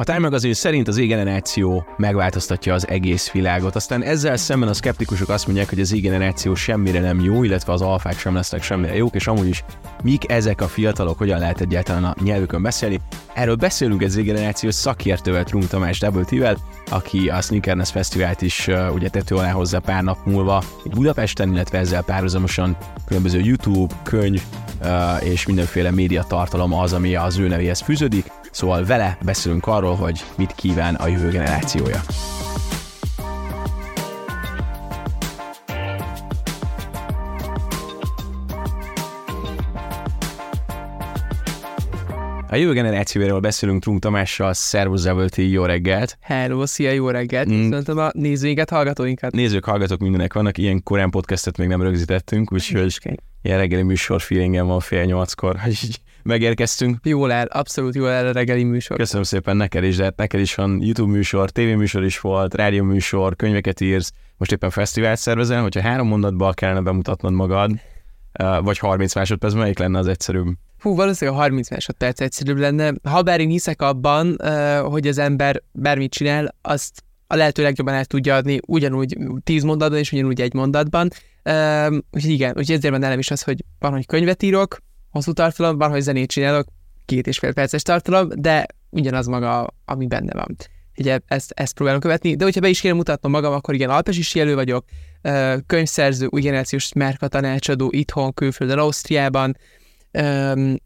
A Time Magazine szerint az égeneráció megváltoztatja az egész világot, aztán ezzel szemben a szkeptikusok azt mondják, hogy az égeneráció semmire nem jó, illetve az alfák sem lesznek semmire jók, és amúgy is mik ezek a fiatalok, hogyan lehet egyáltalán a nyelvükön beszélni. Erről beszélünk az égeneráció szakértővel, Trunk Tamás WT-vel, aki a Sneakerness Fesztivált is uh, ugye tető alá hozza pár nap múlva itt Budapesten, illetve ezzel párhuzamosan különböző YouTube, könyv uh, és mindenféle média tartalom az, ami az ő nevéhez fűződik. Szóval vele beszélünk arról, hogy mit kíván a jövő generációja. A jövő generációjáról beszélünk Trunk Tamással, Szervusz Zevölti, jó reggelt! Hello, szia, jó reggelt! Mm. Köszöntöm a nézőinket, hallgatóinkat. Nézők, hallgatók mindenek vannak, ilyen korán podcastet még nem rögzítettünk, úgyhogy ilyen reggeli műsor feelingem van fél nyolckor, hogy így megérkeztünk. Jól el, abszolút jól el a reggeli műsor. Köszönöm szépen neked is, de hát neked is van YouTube műsor, TV műsor is volt, rádió műsor, könyveket írsz, most éppen fesztivált szervezel, hogyha három mondatban kellene bemutatnod magad, vagy 30 másodpercben, melyik lenne az egyszerűbb? Hú, valószínűleg a 30 másodperc egyszerűbb lenne. Ha bár én hiszek abban, hogy az ember bármit csinál, azt a lehető legjobban el tudja adni, ugyanúgy tíz mondatban és ugyanúgy egy mondatban. Úgyhogy igen, úgyhogy ezért van nem is az, hogy van, hogy könyvet írok, hosszú tartalom, van, hogy zenét csinálok, két és fél perces tartalom, de ugyanaz maga, ami benne van. Ugye ezt, ezt próbálom követni, de hogyha be is kéne mutatnom magam, akkor igen, alpesi jelő vagyok, könyvszerző, új generációs merka tanácsadó itthon, külföldön, Ausztriában,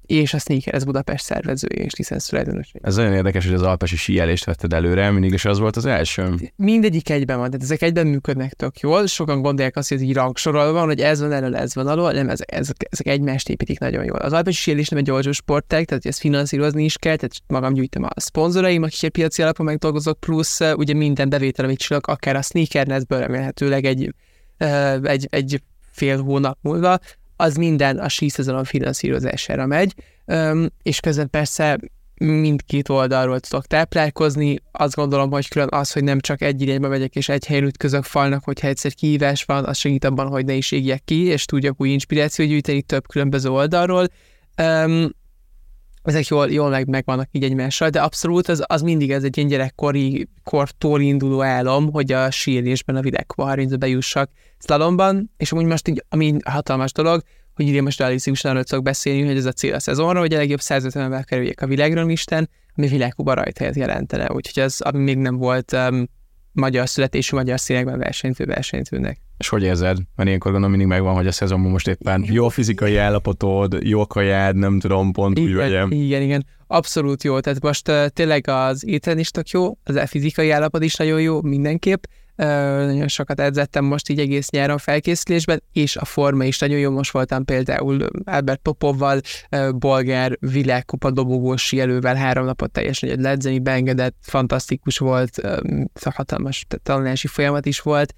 és a ez Budapest szervezője és licensz tulajdonos. Ez nagyon érdekes, hogy az alpesi síelést vetted előre, mindig is az volt az első. Mindegyik egyben van, tehát ezek egyben működnek tök jól. Sokan gondolják azt, hogy ez így rangsorolva van, hogy ez van elől, ez van alól, nem, ezek, ezek, ezek egymást építik nagyon jól. Az alpesi síelés nem egy olcsó sportág, tehát ezt finanszírozni is kell, tehát magam gyűjtöm a szponzoraim, akik piaci alapon megdolgozok, plusz ugye minden bevétel, amit csinálok, akár a sneakernetből remélhetőleg egy, egy, egy fél hónap múlva, az minden a síszezonon finanszírozására megy, és közben persze mindkét oldalról tudok táplálkozni. Azt gondolom, hogy külön az, hogy nem csak egy irányba megyek és egy helyen ütközök falnak, hogyha egyszer kihívás van, az segít abban, hogy ne is égjek ki, és tudjak új inspirációt gyűjteni több különböző oldalról. Ezek jól, jól meg, meg így egymással, de abszolút az, az mindig ez egy ilyen gyerekkori kortól induló álom, hogy a sírésben a világkupa 30 bejussak szlalomban, és amúgy most így, ami hatalmas dolog, hogy idén most realisztikusan arról tudok beszélni, hogy ez a cél a szezonra, hogy a legjobb 150 ember kerüljék a világranglisten, ami világkuba rajta jelentene, úgyhogy az, ami még nem volt um, magyar születésű, magyar színekben versenyző versenyzőnek. És hogy érzed? Mert ilyenkor gondolom mindig megvan, hogy a szezonban most éppen jó fizikai állapotod, jó kajád, nem tudom, pont igen, úgy vegyem. Igen, igen. Abszolút jó. Tehát most uh, tényleg az étren is tök jó, az a fizikai állapot is nagyon jó mindenképp, nagyon sokat edzettem most így egész nyáron felkészülésben, és a forma is nagyon jó. Most voltam például Albert Popovval, bolgár világkupa dobogós jelővel három napot teljesen egy ledzeni beengedett, fantasztikus volt, hatalmas tanulási folyamat is volt.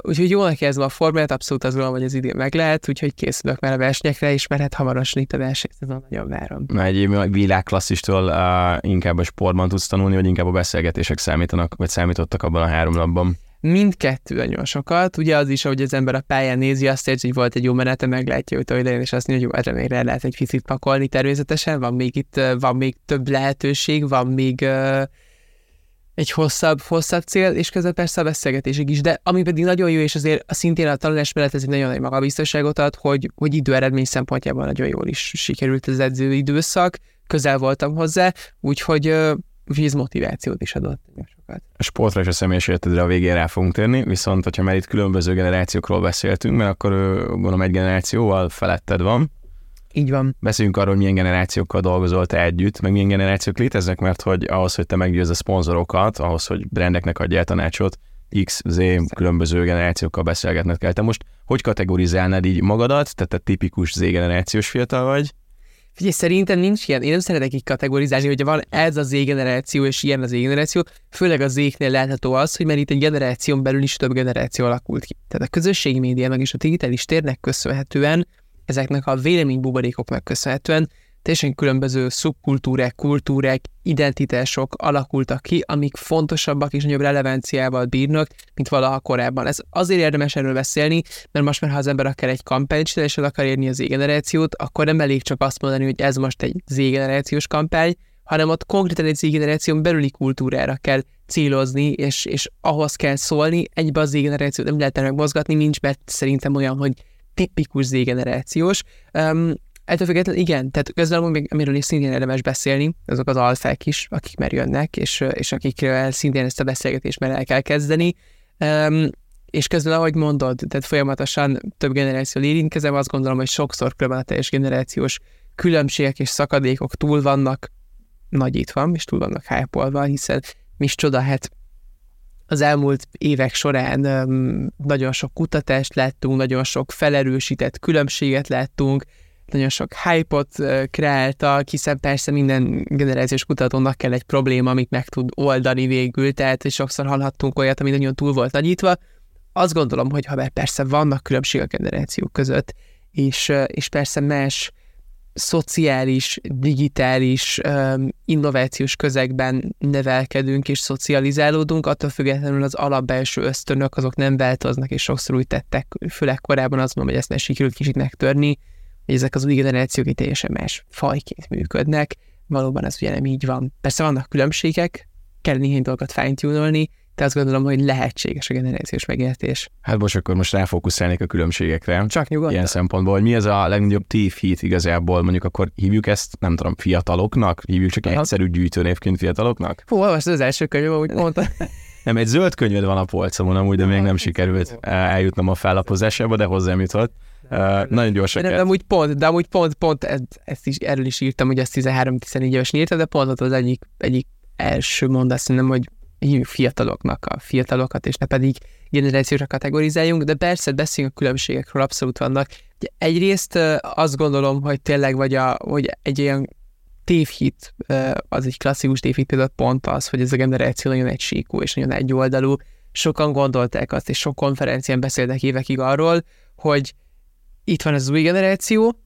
Úgyhogy jónak érzem a formát, abszolút az gondolom, hogy az idén meg lehet, úgyhogy készülök már a versenyekre is, mert hát hamarosan itt a verseny, ez nagyon várom. Egy világklasszistól inkább a sportban tudsz tanulni, vagy inkább a beszélgetések számítanak, vagy számítottak abban a három napban? Mindkettő nagyon sokat. Ugye az is, hogy az ember a pályán nézi, azt érzi, hogy volt egy jó menete, meglátja őt, hogy és azt mondja, hogy jó, még rá lehet egy picit pakolni természetesen, van még itt, van még több lehetőség, van még uh, egy hosszabb, hosszabb cél, és közben persze a beszélgetésig is, de ami pedig nagyon jó, és azért a szintén a tanulás mellett ez egy nagyon nagy magabiztosságot ad, hogy, hogy időeredmény szempontjából nagyon jól is sikerült az edzőidőszak, közel voltam hozzá, úgyhogy, úgyhogy ez motivációt is adott sokat. A sportra és a személyes életedre a végén rá fogunk térni, viszont hogyha már itt különböző generációkról beszéltünk, mert akkor gondolom egy generációval feletted van. Így van. Beszéljünk arról, hogy milyen generációkkal dolgozol te együtt, meg milyen generációk léteznek, mert hogy ahhoz, hogy te meggyőzz a szponzorokat, ahhoz, hogy brandeknek adjál tanácsot, X, Z különböző generációkkal beszélgetned kell. Te most hogy kategorizálnád így magadat? Tehát te tipikus Z generációs fiatal vagy? Figyelj, szerintem nincs ilyen, én nem szeretek így kategorizálni, hogyha van ez az Z-generáció és ilyen az Z-generáció, főleg az Z-nél látható az, hogy mert itt egy generáción belül is több generáció alakult ki. Tehát a közösségi médiának és a digitális térnek köszönhetően, ezeknek a véleménybuborékoknak köszönhetően teljesen különböző szubkultúrák, kultúrák, identitások alakultak ki, amik fontosabbak és nagyobb relevanciával bírnak, mint valaha korábban. Ez azért érdemes erről beszélni, mert most már ha az ember akar egy kampányt és el akar érni az Z-generációt, akkor nem elég csak azt mondani, hogy ez most egy Z-generációs kampány, hanem ott konkrétan egy z-generáción belüli kultúrára kell célozni, és, és ahhoz kell szólni, egybe az z-generációt nem lehet megmozgatni, nincs mert szerintem olyan, hogy tipikus z-generációs. Um, Ettől függetlenül igen, tehát közben még, amiről is szintén érdemes beszélni, azok az alfák is, akik már jönnek, és, és akikről szintén ezt a beszélgetést már el kell kezdeni. Um, és közben, ahogy mondod, tehát folyamatosan több generáció érintkezem, azt gondolom, hogy sokszor különben a teljes generációs különbségek és szakadékok túl vannak nagyítva, és túl vannak hype hiszen mi is csoda, hát az elmúlt évek során um, nagyon sok kutatást láttunk, nagyon sok felerősített különbséget láttunk, nagyon sok hype-ot kreáltak, hiszen persze minden generációs kutatónak kell egy probléma, amit meg tud oldani végül, tehát sokszor hallhattunk olyat, ami nagyon túl volt nagyítva. Azt gondolom, hogy ha persze vannak különbségek a generációk között, és, és persze más szociális, digitális, innovációs közegben nevelkedünk és szocializálódunk, attól függetlenül az alapbelső ösztönök azok nem változnak, és sokszor úgy tettek, főleg korábban azt mondom, hogy ezt ne sikerült kicsit megtörni, hogy ezek az új generációk egy teljesen más fajként működnek. Valóban ez ugye nem így van. Persze vannak különbségek, kell néhány dolgot fine de azt gondolom, hogy lehetséges a generációs megértés. Hát most akkor most ráfókuszálnék a különbségekre. Csak nyugodtan. Ilyen szempontból, hogy mi ez a legnagyobb tévhit igazából, mondjuk akkor hívjuk ezt, nem tudom, fiataloknak? Hívjuk csak Aha. egyszerű gyűjtőnévként fiataloknak? Hú, olvasd az első könyv, ahogy mondta. nem, egy zöld könyved van a polcomon amúgy, de még nem sikerült eljutnom a fellapozásába, de hozzám jutott. Uh, nagyon gyorsan de, de, amúgy pont, de amúgy pont, pont ezt, ezt is, erről is írtam, hogy ezt 13-14 éves írtam, de pont ott az egyik, egyik első mondat szerintem, hogy hívjuk fiataloknak a fiatalokat, és ne pedig generációra kategorizáljunk, de persze beszélünk a különbségekről, abszolút vannak. Egyrészt azt gondolom, hogy tényleg vagy a, hogy egy olyan tévhit, az egy klasszikus tévhit például pont az, hogy ez a generáció nagyon egysíkú és nagyon egyoldalú. Sokan gondolták azt, és sok konferencián beszéltek évekig arról, hogy itt van az új generáció,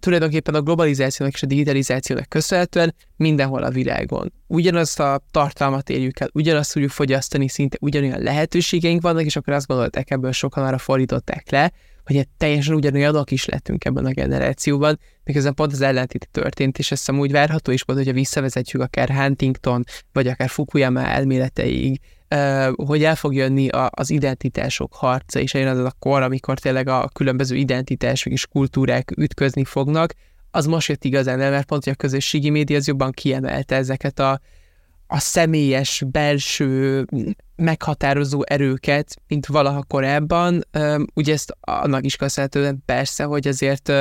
tulajdonképpen a globalizációnak és a digitalizációnak köszönhetően mindenhol a világon. Ugyanazt a tartalmat érjük el, ugyanazt tudjuk fogyasztani, szinte ugyanolyan lehetőségeink vannak, és akkor azt gondolták ebből sokan arra fordították le, hogy egy teljesen ugyanolyanok is lettünk ebben a generációban, miközben pont az ellentét történt, és ezt úgy várható is volt, hogyha visszavezetjük akár Huntington, vagy akár Fukuyama elméleteig, hogy el fog jönni az identitások harca, és eljön az a kor, amikor tényleg a különböző identitások és kultúrák ütközni fognak, az most jött igazán el, mert pont, hogy a közösségi média az jobban kiemelte ezeket a, a személyes, belső, meghatározó erőket, mint valaha korábban. Ugye ezt annak is köszönhetően persze, hogy azért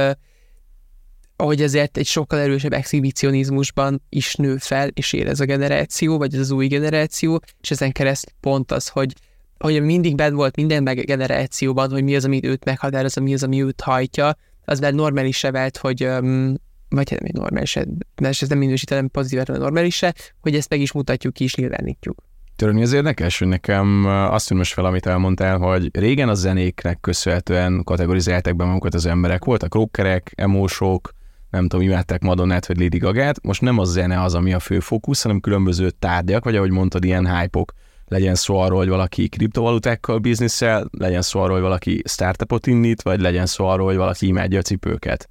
hogy ezért egy sokkal erősebb exhibicionizmusban is nő fel, és él ez a generáció, vagy ez az új generáció, és ezen kereszt pont az, hogy hogy mindig bent volt minden meg generációban, hogy mi az, amit őt meghatároz, mi az, ami őt hajtja, az már normális se vált, hogy um, vagy hát egy normális, mert ez nem minősítem pozitívan a normális hogy ezt meg is mutatjuk ki, is nyilvánítjuk. Törni az érdekes, hogy nekem azt tűn most fel, amit elmondtál, hogy régen a zenéknek köszönhetően kategorizálták be magukat az emberek. Voltak rockerek, emósok, nem tudom, imádták Madonnát vagy Lady Gagát, most nem a zene az, ami a fő fókusz, hanem különböző tárgyak, vagy ahogy mondtad, ilyen hype -ok. Legyen szó arról, hogy valaki kriptovalutákkal bizniszel, legyen szó arról, hogy valaki startupot indít, vagy legyen szó arról, hogy valaki imádja a cipőket.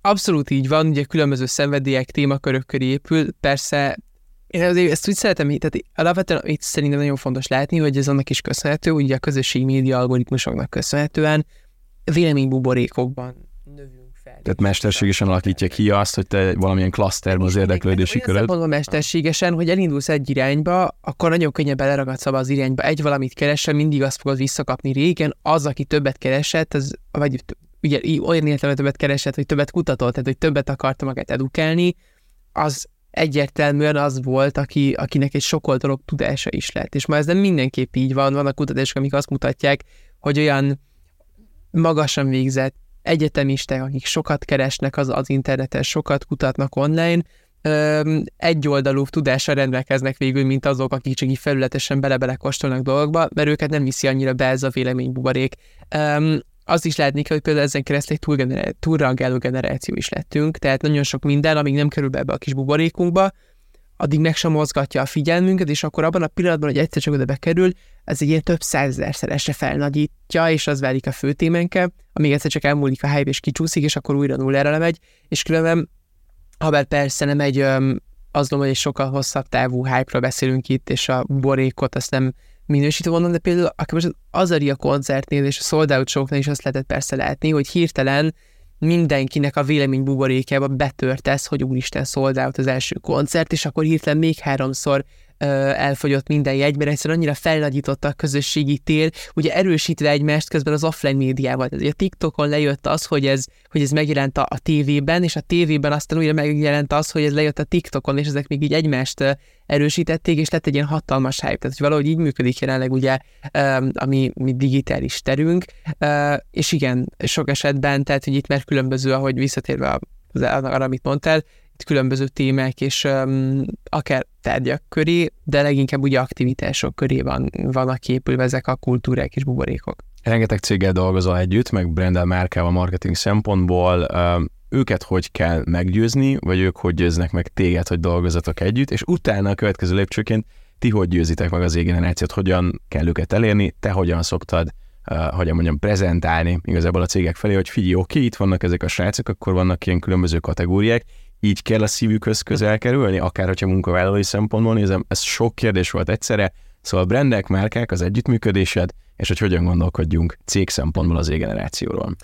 Abszolút így van, ugye különböző szenvedélyek, témakörök köré épül, persze én azért ezt úgy szeretem, tehát alapvetően itt szerintem nagyon fontos látni, hogy ez annak is köszönhető, ugye a közösségi média algoritmusoknak köszönhetően véleménybuborékokban tehát mesterségesen alakítja ki azt, hogy te valamilyen klaszterben az érdeklődési köröd. Mondom mesterségesen, hogy elindulsz egy irányba, akkor nagyon könnyen beleragadsz abba az irányba. Egy valamit keresel, mindig azt fogod visszakapni. Régen az, aki többet keresett, az, vagy ugye olyan értelemben többet keresett, hogy többet kutatott, tehát hogy többet akarta magát edukálni, az egyértelműen az volt, aki, akinek egy sokoldalú tudása is lett. És ma ez nem mindenképp így van, vannak kutatások, amik azt mutatják, hogy olyan magasan végzett egyetemisták, akik sokat keresnek az, az interneten, sokat kutatnak online, egyoldalú tudással rendelkeznek végül, mint azok, akik csak így felületesen bele-bele kóstolnak dolgokba, mert őket nem viszi annyira be ez a véleménybuborék. Um, azt is látni kell, hogy például ezen keresztül egy túlgenerá- túlreagáló generáció is lettünk, tehát nagyon sok minden, amíg nem kerül be ebbe a kis buborékunkba, addig meg sem mozgatja a figyelmünket, és akkor abban a pillanatban, hogy egyszer csak oda bekerül, ez egy ilyen több százezerszeresre felnagyítja, és az válik a fő témenke, amíg egyszer csak elmúlik a hype és kicsúszik, és akkor újra nullára lemegy, és különben, ha bár persze nem egy, azt gondolom, hogy egy sokkal hosszabb távú hype beszélünk itt, és a borékot azt nem minősítő mondom, de például akkor most az Azaria koncertnél és a sold out is azt lehetett persze látni, hogy hirtelen mindenkinek a vélemény buborékába betört ez, hogy úristen sold out az első koncert, és akkor hirtelen még háromszor elfogyott minden jegy, mert egyszerűen annyira felnagyította a közösségi tér, ugye erősítve egymást közben az offline médiával. Tehát a TikTokon lejött az, hogy ez, hogy ez megjelent a, a tévében, és a tévében aztán újra megjelent az, hogy ez lejött a TikTokon, és ezek még így egymást erősítették, és lett egy ilyen hatalmas hype. Tehát, hogy valahogy így működik jelenleg ugye ami mi digitális terünk, és igen, sok esetben, tehát, hogy itt már különböző, ahogy visszatérve az, arra, amit mondtál, különböző témák és um, akár tárgyak köré, de leginkább ugye aktivitások köré van, vannak képülve ezek a kultúrák és buborékok. Rengeteg céggel dolgozol együtt, meg Brendel Márkával marketing szempontból. Um, őket hogy kell meggyőzni, vagy ők hogy győznek meg téged, hogy dolgozatok együtt, és utána a következő lépcsőként ti hogy győzitek meg az égenerációt, hogyan kell őket elérni, te hogyan szoktad hogyan mondjam, prezentálni igazából a cégek felé, hogy figyelj, oké, itt vannak ezek a srácok, akkor vannak ilyen különböző kategóriák, így kell a szívükhöz közel kerülni, akár hogyha munkavállalói szempontból nézem, ez sok kérdés volt egyszerre, szóval brandek, márkák, az együttműködésed, és hogy hogyan gondolkodjunk cég szempontból az égenerációról.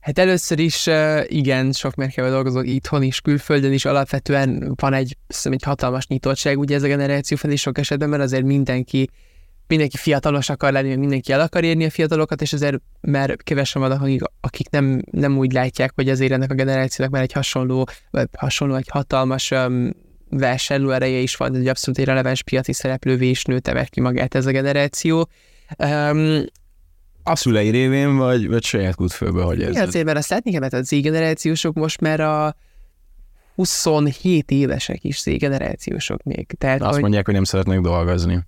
Hát először is igen, sok mérkával dolgozok itthon is, külföldön is, alapvetően van egy, egy hatalmas nyitottság ugye ez a generáció felé sok esetben, mert azért mindenki mindenki fiatalos akar lenni, mindenki el akar érni a fiatalokat, és azért mert kevesen vannak, akik, akik nem, nem úgy látják, hogy azért ennek a generációnak már egy hasonló, vagy hasonló, egy hatalmas um, versenylő ereje is van, egy abszolút egy releváns piaci szereplővé is nőtte ki magát ez a generáció. Um, a szülei révén, vagy, vagy saját kútfőből, hogy ez? Azért, mert azt látni kell, mert a Z-generációsok most már a 27 évesek is Z-generációsok még. Tehát, azt hogy... mondják, hogy nem szeretnek dolgozni.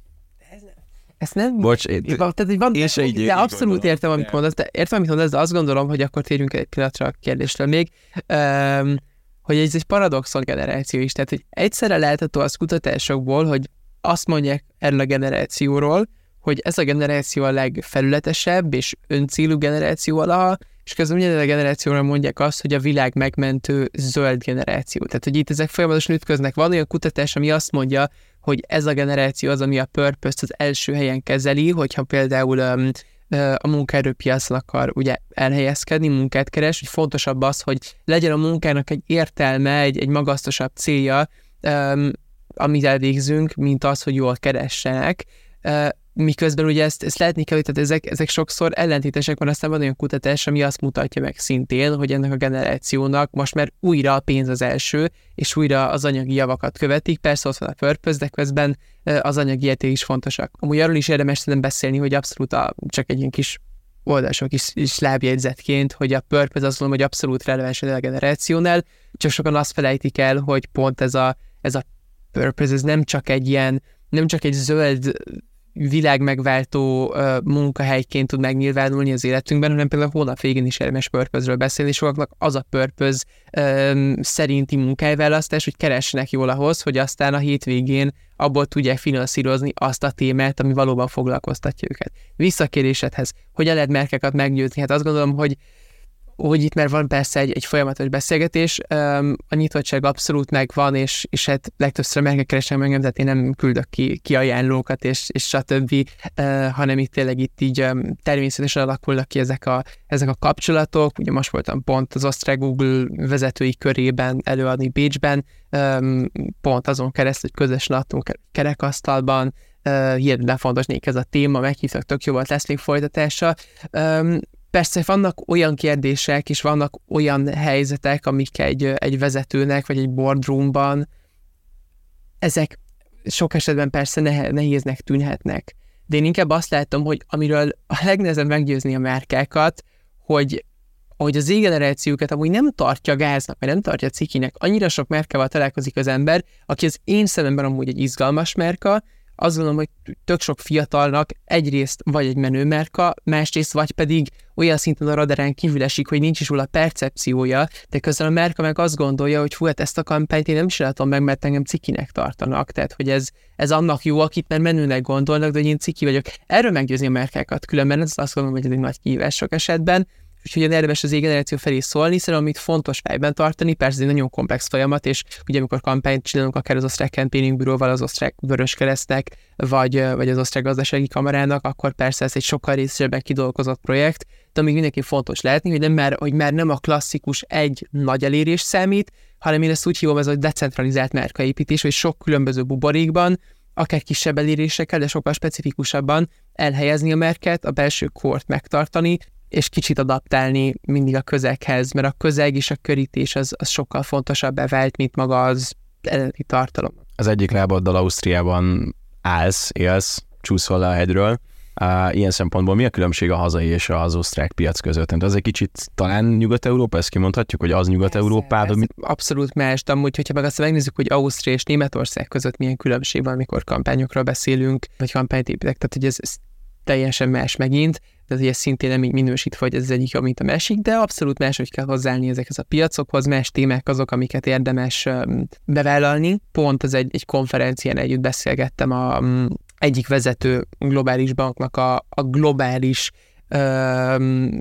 Ezt nem... Bocs, én, tehát, hogy van, én se így de abszolút gondolom, értem, amit mondasz, de értem, amit mondasz, de azt gondolom, hogy akkor térjünk egy pillanatra a kérdésre még, um, hogy ez egy paradoxon generáció is, tehát hogy egyszerre lehethető az kutatásokból, hogy azt mondják erről a generációról, hogy ez a generáció a legfelületesebb és öncélú generáció alaha, és közben minden a generációra mondják azt, hogy a világ megmentő zöld generáció. Tehát, hogy itt ezek folyamatosan ütköznek. Van olyan kutatás, ami azt mondja, hogy ez a generáció az, ami a purpose az első helyen kezeli, hogyha például um, a munkaerőpiacon akar ugye elhelyezkedni, munkát keres, hogy fontosabb az, hogy legyen a munkának egy értelme, egy, egy magasztosabb célja, um, amit elvégzünk, mint az, hogy jól keressenek. Uh, miközben ugye ezt, ezt lehetni kell, hogy ezek, ezek sokszor ellentétesek, mert aztán van olyan kutatás, ami azt mutatja meg szintén, hogy ennek a generációnak most már újra a pénz az első, és újra az anyagi javakat követik, persze ott van a purpose, de közben az anyagi érték is fontosak. Amúgy arról is érdemes szerintem beszélni, hogy abszolút a, csak egy ilyen kis oldalsok is, is lábjegyzetként, hogy a purpose azt mondom, hogy abszolút releváns a generációnál, csak sokan azt felejtik el, hogy pont ez a, ez a purpose, ez nem csak egy ilyen, nem csak egy zöld világmegváltó uh, munkahelyként tud megnyilvánulni az életünkben, hanem például a hónap végén is érdemes purpose beszélni, és sokaknak az a purpose um, szerinti munkahelyválasztás, hogy keressenek jól ahhoz, hogy aztán a hétvégén abból tudják finanszírozni azt a témát, ami valóban foglalkoztatja őket. Visszakérésedhez, hogy lehet merkeket meggyőzni? Hát azt gondolom, hogy hogy itt már van persze egy, egy folyamatos beszélgetés, a nyitottság abszolút megvan, és, és hát legtöbbször megkeresem engem, tehát én nem küldök ki, ki ajánlókat, és, és stb., hanem itt tényleg itt így természetesen alakulnak ki ezek a, ezek a kapcsolatok. Ugye most voltam pont az osztrák Google vezetői körében előadni Bécsben, pont azon keresztül, hogy közösen adtunk kerekasztalban, hihetetlen fontos nék ez a téma, meghívtak, tök jó volt, lesz még folytatása. Persze vannak olyan kérdések, és vannak olyan helyzetek, amik egy, egy vezetőnek, vagy egy boardroomban, ezek sok esetben persze nehéznek tűnhetnek. De én inkább azt látom, hogy amiről a legnehezebb meggyőzni a márkákat, hogy hogy az égenerációkat amúgy nem tartja gáznak, vagy nem tartja cikinek. Annyira sok márkával találkozik az ember, aki az én szememben amúgy egy izgalmas márka, azt gondolom, hogy tök sok fiatalnak egyrészt vagy egy menő merka, másrészt vagy pedig olyan szinten a radarán kívül esik, hogy nincs is róla percepciója, de közben a merka meg azt gondolja, hogy hú, hát ezt a kampányt én nem látom meg, mert engem cikinek tartanak, tehát hogy ez, ez annak jó, akit már menőnek gondolnak, de hogy én ciki vagyok. Erről meggyőzni a merkákat, különben ez azt gondolom, hogy ez egy nagy kihívás sok esetben, úgyhogy érdemes az generáció felé szólni, hiszen amit fontos fejben tartani, persze ez egy nagyon komplex folyamat, és ugye amikor kampányt csinálunk, akár az osztrák campaigning büróval, az osztrák vöröskeresztnek, vagy, vagy az osztrák gazdasági kamarának, akkor persze ez egy sokkal részesebben kidolgozott projekt, de még mindenki fontos lehetni, hogy, nem már, hogy már nem a klasszikus egy nagy elérés számít, hanem én ezt úgy hívom, ez a decentralizált márkaépítés, hogy sok különböző buborékban, akár kisebb elérésekkel, de sokkal specifikusabban elhelyezni a merket, a belső kort megtartani, és kicsit adaptálni mindig a közeghez, mert a közeg és a körítés az, az sokkal fontosabb bevált, mint maga az eredeti tartalom. Az egyik lábaddal Ausztriában állsz, élsz, csúszol le a hegyről, Uh, ilyen szempontból mi a különbség a hazai és az osztrák piac között? Tehát az egy kicsit talán Nyugat-Európa, ezt kimondhatjuk, hogy az Nyugat-Európában? Mi... Abszolút más, de amúgy, hogyha meg azt megnézzük, hogy Ausztria és Németország között milyen különbség van, amikor kampányokról beszélünk, vagy kampányt építek, tehát hogy ez, ez teljesen más megint, tehát hogy ez szintén nem így minősítve, hogy ez az egyik, mint a másik, de abszolút máshogy kell hozzáállni ezekhez a piacokhoz, más témák azok, amiket érdemes bevállalni. Pont az egy, egy konferencián együtt beszélgettem a egyik vezető globális banknak a, a globális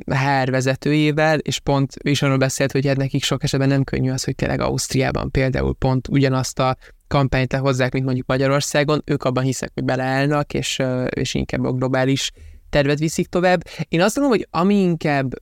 HR vezetőjével, és pont ő is arról beszélt, hogy hát nekik sok esetben nem könnyű az, hogy tényleg Ausztriában például pont ugyanazt a kampányt hozzák, mint mondjuk Magyarországon, ők abban hiszek, hogy beleállnak, és, és inkább a globális tervet viszik tovább. Én azt gondolom, hogy ami inkább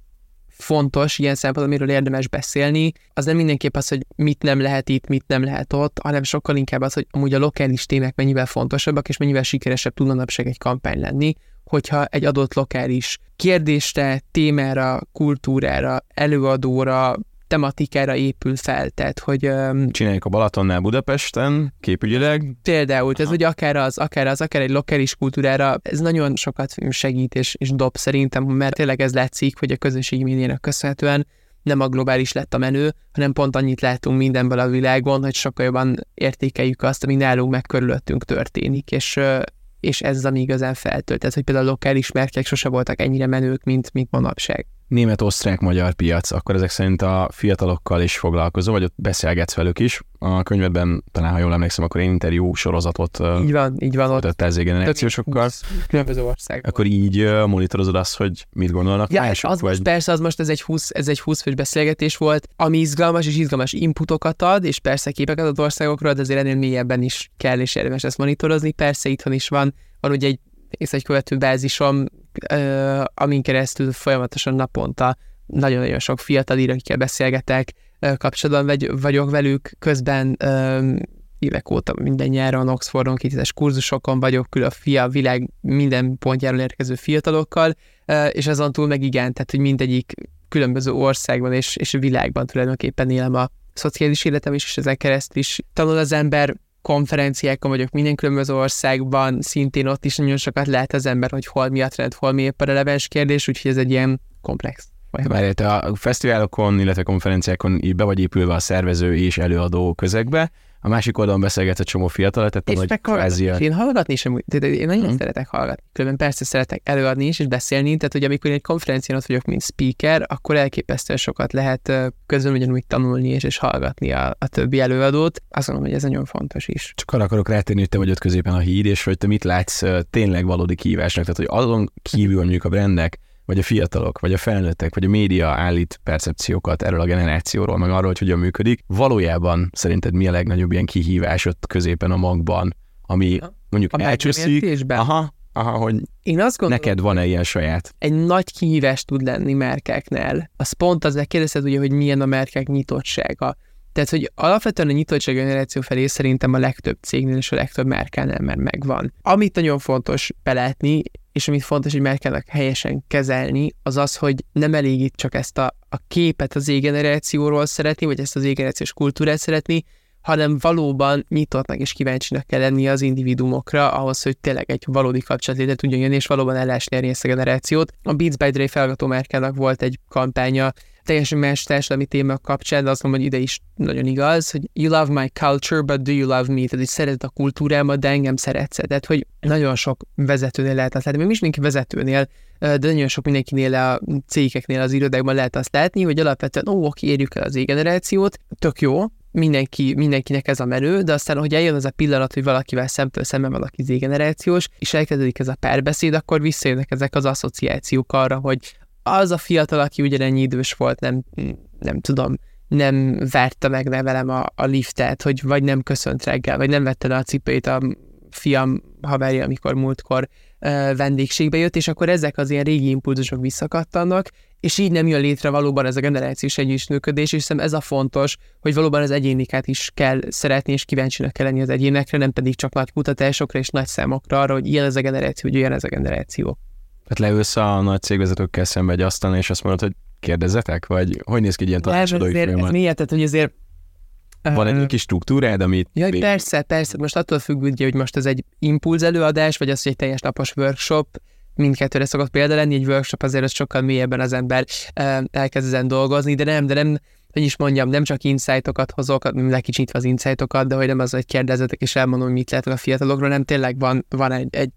fontos ilyen szempontból, amiről érdemes beszélni, az nem mindenképp az, hogy mit nem lehet itt, mit nem lehet ott, hanem sokkal inkább az, hogy amúgy a lokális témák mennyivel fontosabbak, és mennyivel sikeresebb tud manapság egy kampány lenni, hogyha egy adott lokális kérdésre, témára, kultúrára, előadóra, tematikára épül fel, tehát hogy... Um, Csináljuk a Balatonnál Budapesten, képügyileg. Például, ez ugye akár az, akár az, akár egy lokális kultúrára, ez nagyon sokat segít és, és dob szerintem, mert tényleg ez látszik, hogy a közösségi médiának köszönhetően nem a globális lett a menő, hanem pont annyit látunk mindenből a világon, hogy sokkal jobban értékeljük azt, ami nálunk meg körülöttünk történik, és és ez az, ami igazán feltölt. Tehát, hogy például a lokális márkák sose voltak ennyire menők, mint, mint manapság német-osztrák-magyar piac, akkor ezek szerint a fiatalokkal is foglalkozó, vagy ott beszélgetsz velük is. A könyvedben, talán ha jól emlékszem, akkor én interjú sorozatot így van, így van, ott ez generációsokkal. Különböző országban. Akkor így monitorozod azt, hogy mit gondolnak ja, mások, az vagy... most, persze, az most ez egy 20, ez egy 20 fős beszélgetés volt, ami izgalmas és izgalmas inputokat ad, és persze képeket ad országokról, de azért ennél mélyebben is kell és érdemes ezt monitorozni. Persze itthon is van, van ugye egy és egy követő bázisom, amin keresztül folyamatosan naponta nagyon-nagyon sok fiatal ír, akikkel beszélgetek, kapcsolatban vagy, vagyok velük, közben évek óta minden nyáron Oxfordon kétítés kurzusokon vagyok, külön a világ minden pontjáról érkező fiatalokkal, és azon túl meg igen, tehát hogy mindegyik különböző országban és, és világban tulajdonképpen élem a szociális életem is, és ezen keresztül is tanul az ember konferenciákon vagyok minden különböző országban, szintén ott is nagyon sokat lehet az ember, hogy hol mi a trend, hol mi épp a releváns kérdés, úgyhogy ez egy ilyen komplex. Várj, te a fesztiválokon, illetve konferenciákon be vagy épülve a szervező és előadó közegbe, a másik oldalon beszélgetsz egy csomó fiatal, tehát és hogy kvázi... Én hallgatni sem, de én nagyon hmm. szeretek hallgatni. Különben persze szeretek előadni is, és beszélni, tehát hogy amikor én egy konferencián ott vagyok, mint speaker, akkor elképesztően sokat lehet közben ugyanúgy tanulni és, és hallgatni a, a többi előadót. Azt mondom, hogy ez nagyon fontos is. Csak arra akarok rátérni, hogy te vagy ott középen a híd, és hogy te mit látsz tényleg valódi kihívásnak. Tehát, hogy azon kívül mondjuk a brandek, vagy a fiatalok, vagy a felnőttek, vagy a média állít percepciókat erről a generációról, meg arról, hogy hogyan működik. Valójában szerinted mi a legnagyobb ilyen kihívás ott középen a magban, ami mondjuk a elcsúszik? Aha, aha, hogy Én azt gondolom, neked van-e ilyen saját? Egy nagy kihívás tud lenni merkeknél. Az pont az, kérdezted ugye, hogy milyen a merkek nyitottsága. Tehát, hogy alapvetően a nyitottság generáció felé szerintem a legtöbb cégnél és a legtöbb márkánál már megvan. Amit nagyon fontos belátni, és amit fontos, hogy márkának helyesen kezelni, az az, hogy nem elég itt csak ezt a, a képet az égenerációról szeretni, vagy ezt az égenerációs kultúrát szeretni, hanem valóban nyitottnak és kíváncsinak kell lenni az individumokra, ahhoz, hogy tényleg egy valódi kapcsolat létre tudjon jönni, és valóban el lehessen ezt a generációt. A Beats by Dre felgató volt egy kampánya, teljesen más társadalmi téma kapcsán, de azt mondom, hogy ide is nagyon igaz, hogy you love my culture, but do you love me? Tehát, hogy szereted a kultúrámat, de engem szeretsz. Tehát, hogy nagyon sok vezetőnél lehet azt látni, még mindenki vezetőnél, de nagyon sok mindenkinél a cégeknél, az irodákban lehet azt látni, hogy alapvetően, ó, oké, érjük el az égenerációt, tök jó, mindenki, mindenkinek ez a menő, de aztán, hogy eljön az a pillanat, hogy valakivel szemtől szemben valaki z generációs, és elkezdődik ez a párbeszéd, akkor visszajönnek ezek az asszociációk arra, hogy az a fiatal, aki ugyanennyi idős volt, nem, nem tudom, nem verte meg velem a, a liftet, hogy vagy nem köszönt reggel, vagy nem vette le a cipőjét a fiam haverja, amikor múltkor uh, vendégségbe jött, és akkor ezek az ilyen régi impulzusok visszakattannak, és így nem jön létre valóban ez a generációs együttműködés, és hiszem ez a fontos, hogy valóban az egyénikát is kell szeretni, és kíváncsinak kell lenni az egyénekre, nem pedig csak nagy kutatásokra és nagy számokra arra, hogy ilyen ez a generáció, hogy olyan ez a generáció. Hát leülsz a nagy cégvezetőkkel szembe egy asztalon, és azt mondod, hogy kérdezzetek, vagy hogy néz ki egy ilyen tanácsadói folyamat? Ez miért? Tehát, hogy azért van egy kis struktúrád, amit... Ja, még... persze, persze. Most attól függ, ugye, hogy most ez egy impulz előadás, vagy az, hogy egy teljes napos workshop, mindkettőre szokott példa lenni, egy workshop azért az sokkal mélyebben az ember elkezd ezen dolgozni, de nem, de nem, hogy is mondjam, nem csak insightokat hozok, lekicsítve az insightokat, de hogy nem az, hogy kérdezetek és elmondom, hogy mit lehet a fiatalokról, nem tényleg van, van egy, egy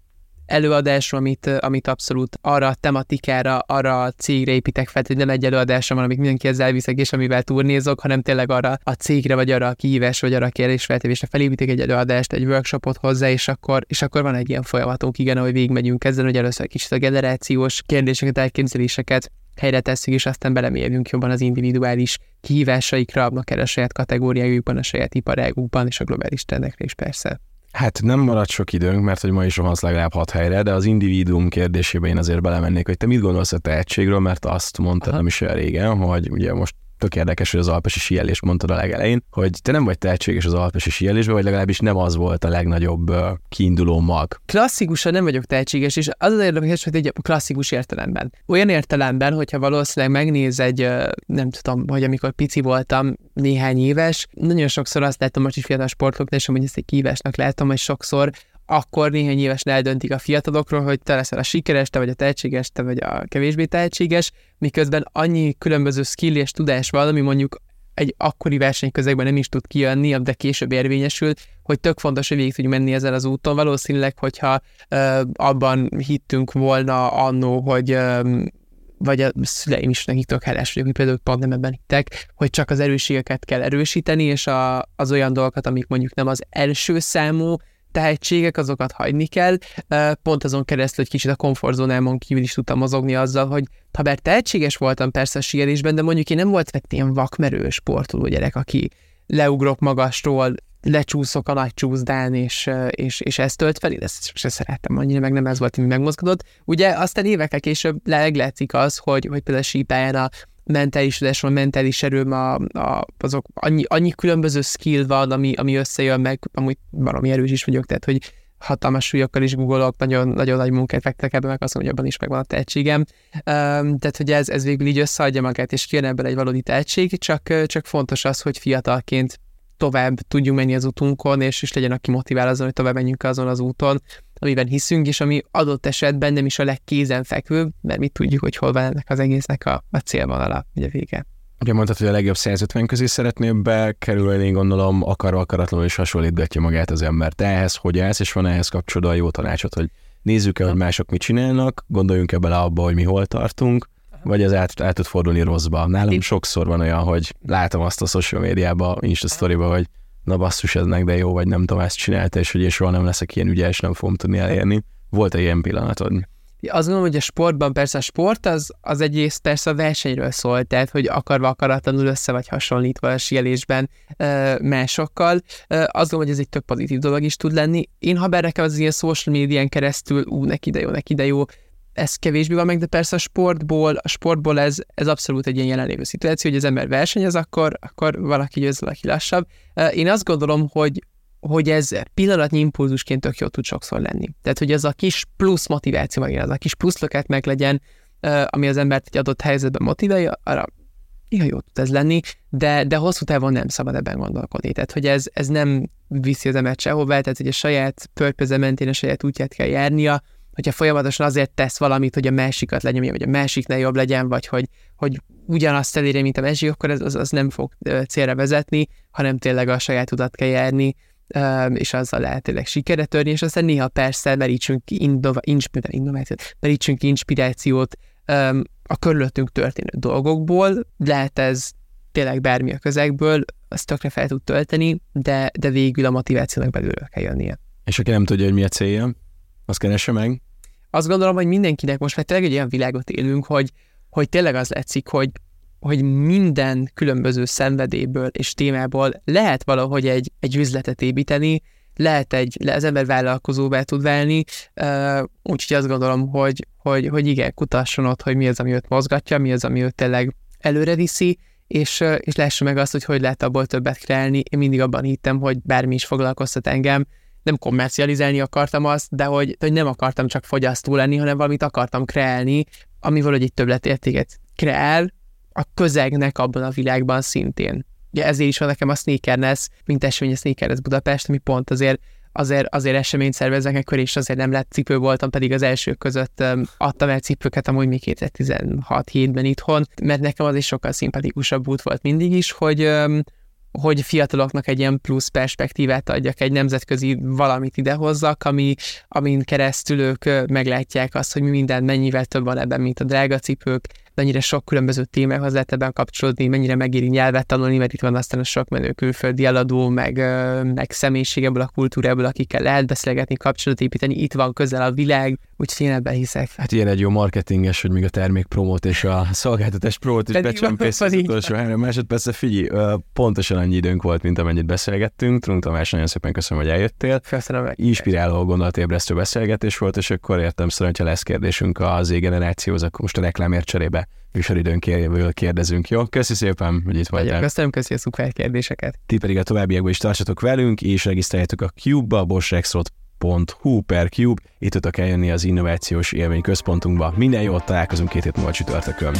előadásról, amit, amit abszolút arra a tematikára, arra a cégre építek fel, hogy nem egy előadásra van, amit mindenkihez elviszek, és amivel turnézok, hanem tényleg arra a cégre, vagy arra a kihívás, vagy arra a kérdésfeltevésre felépítek egy előadást, egy workshopot hozzá, és akkor, és akkor van egy ilyen folyamatunk, igen, ahogy végigmegyünk ezen, hogy először kicsit a generációs kérdéseket, elképzeléseket helyre tesszük, és aztán belemérjünk jobban az individuális kihívásaikra, akár a saját kategóriájukban, a saját iparágukban, és a globális trendekre is persze. Hát nem marad sok időnk, mert hogy ma is rohansz legalább hat helyre, de az individuum kérdésébe én azért belemennék, hogy te mit gondolsz a tehetségről, mert azt mondtad nem is olyan régen, hogy ugye most tök érdekes, hogy az alpesi síelést mondtad a legelején, hogy te nem vagy tehetséges az alpesi síelésben, vagy legalábbis nem az volt a legnagyobb kiinduló mag. Klasszikusan nem vagyok tehetséges, és az az érdekes, hogy egy klasszikus értelemben. Olyan értelemben, hogyha valószínűleg megnéz egy, nem tudom, hogy amikor pici voltam, néhány éves, nagyon sokszor azt látom most is fiatal sportolók, és hogy ezt egy kívásnak látom, hogy sokszor akkor néhány évesen eldöntik a fiatalokról, hogy te leszel a sikeres, te vagy a tehetséges, te vagy a kevésbé tehetséges, miközben annyi különböző skill és tudás van, ami mondjuk egy akkori versenyközegben nem is tud kijönni, de később érvényesül, hogy tök fontos, hogy végig tudjuk menni ezen az úton. Valószínűleg, hogyha ö, abban hittünk volna annó, hogy ö, vagy a szüleim is nekik tök hálás vagyok, például pont nem ebben hittek, hogy csak az erősségeket kell erősíteni, és a, az olyan dolgokat, amik mondjuk nem az első számú, tehetségek, azokat hagyni kell. Pont azon keresztül, hogy kicsit a komfortzónámon kívül is tudtam mozogni azzal, hogy ha bár tehetséges voltam persze a síelésben, de mondjuk én nem volt vett ilyen vakmerő sportoló gyerek, aki leugrok magastól, lecsúszok a nagy csúszdán, és, és, és ezt tölt fel, én ezt se szerettem annyira, meg nem ez volt, ami megmozgatott. Ugye aztán évekkel később leglátszik az, hogy, hogy például sípáján a mentális tudásról, mentális erőm, a, a, azok annyi, annyi különböző skill van, ami, ami összejön meg, amúgy valami erős is vagyok, tehát hogy hatalmas súlyokkal is googolok, nagyon, nagyon nagy munkát fektek ebbe, meg azt mondom, hogy abban is megvan a tehetségem. Um, tehát, hogy ez, ez végül így összeadja magát, és kijön ebből egy valódi tehetség, csak, csak fontos az, hogy fiatalként tovább tudjunk menni az útunkon, és is legyen, aki motivál azon, hogy tovább menjünk azon az úton, amiben hiszünk, és ami adott esetben nem is a legkézenfekvőbb, mert mi tudjuk, hogy hol van ennek az egésznek a, a célvonala, ugye vége. Ugye mondtad, hogy a legjobb 150 közé szeretnél bekerülni, én gondolom akarva akaratlanul is hasonlítgatja magát az embert. Ehhez hogy állsz, és van ehhez kapcsolódva a jó tanácsot, hogy nézzük-e, hogy mások mit csinálnak, gondoljunk-e bele abba, hogy mi hol tartunk, vagy az át, át tud fordulni rosszba. Nálam Itt... sokszor van olyan, hogy látom azt a social médiába, Insta storyba, hogy na basszus, ez meg de jó, vagy nem tudom, ezt csinálta, és hogy és soha nem leszek ilyen ügyes, nem fogom tudni elérni. Volt egy ilyen pillanatod? Azt gondolom, hogy a sportban persze a sport az, az egyrészt persze a versenyről szól, tehát hogy akarva akaratlanul össze vagy hasonlítva a sielésben uh, másokkal. Uh, azt gondolom, hogy ez egy tök pozitív dolog is tud lenni. Én ha nekem az ilyen social médián keresztül, ú, neki de jó, neki de jó, ez kevésbé van meg, de persze a sportból, a sportból ez, ez abszolút egy ilyen jelenlévő szituáció, hogy az ember versenyez, akkor, akkor valaki győz, valaki lassabb. Én azt gondolom, hogy, hogy ez pillanatnyi impulzusként tök jó tud sokszor lenni. Tehát, hogy ez a kis plusz motiváció, meg az a kis plusz löket meg legyen, ami az embert egy adott helyzetben motiválja, arra néha jó tud ez lenni, de, de hosszú távon nem szabad ebben gondolkodni. Tehát, hogy ez, ez nem viszi az embert sehová, tehát, hogy a saját purpose mentén a saját útját kell járnia, hogyha folyamatosan azért tesz valamit, hogy a másikat lenyomja, vagy a másiknál jobb legyen, vagy hogy, hogy ugyanazt elérje, mint a másik, akkor ez, az, az nem fog célra vezetni, hanem tényleg a saját utat kell járni, és azzal lehet tényleg sikere törni, és aztán néha persze merítsünk, innova, innovációt, merítsünk inspirációt a körülöttünk történő dolgokból, lehet ez tényleg bármi a közegből, azt tökre fel tud tölteni, de, de végül a motivációnak belülről kell jönnie. És aki nem tudja, hogy mi a célja, azt keresse meg? Azt gondolom, hogy mindenkinek most már tényleg egy olyan világot élünk, hogy, hogy tényleg az látszik, hogy, hogy minden különböző szenvedélyből és témából lehet valahogy egy, egy üzletet építeni, lehet egy, az ember vállalkozóvá tud válni, úgyhogy azt gondolom, hogy, hogy, hogy igen, kutasson ott, hogy mi az, ami őt mozgatja, mi az, ami őt tényleg előre viszi, és, és lássa meg azt, hogy hogy lehet abból többet kreálni. Én mindig abban hittem, hogy bármi is foglalkoztat engem, nem kommercializálni akartam azt, de hogy, hogy nem akartam csak fogyasztó lenni, hanem valamit akartam kreálni, ami valahogy egy többletértéket kreál a közegnek abban a világban szintén. Ugye ezért is van nekem a Sneakerness, mint esemény a Sneakerness Budapest, ami pont azért azért, azért eseményt szervezek ekkor, és azért nem lett cipő voltam, pedig az elsők között adtam el cipőket amúgy még 2016 hétben itthon, mert nekem az is sokkal szimpatikusabb út volt mindig is, hogy hogy fiataloknak egy ilyen plusz perspektívát adjak, egy nemzetközi valamit idehozzak, ami, amin keresztül ők meglátják azt, hogy mi minden mennyivel több van ebben, mint a drága cipők, mennyire sok különböző témához lehet ebben kapcsolódni, mennyire megéri nyelvet tanulni, mert itt van aztán a sok menő külföldi eladó, meg, meg személyiség ebből a kultúrából, akikkel lehet beszélgetni, kapcsolatot építeni, itt van közel a világ, úgyhogy én ebben hiszek. Hát ilyen egy jó marketinges, hogy még a termék promót és a szolgáltatás promót is becsempész az utolsó három másodpercre. Figyelj, pontosan annyi időnk volt, mint amennyit beszélgettünk. Trunk Tamás, nagyon szépen köszönöm, hogy eljöttél. Köszönöm meg. Inspiráló gondolatébresztő beszélgetés volt, és akkor értem szerint, ha lesz kérdésünk az generációhoz, akkor most a reklámért cserébe műsoridőn kérdezünk. Jó, köszi szépen, hogy itt vagyok. Köszönöm, köszi a szuper kérdéseket. Ti pedig a továbbiakban is tartsatok velünk, és regisztráljátok a Cube-ba, boschrexrot.hu per Cube. Itt tudtok eljönni az innovációs élmény központunkba. Minden jót találkozunk két hét múlva csütörtökön.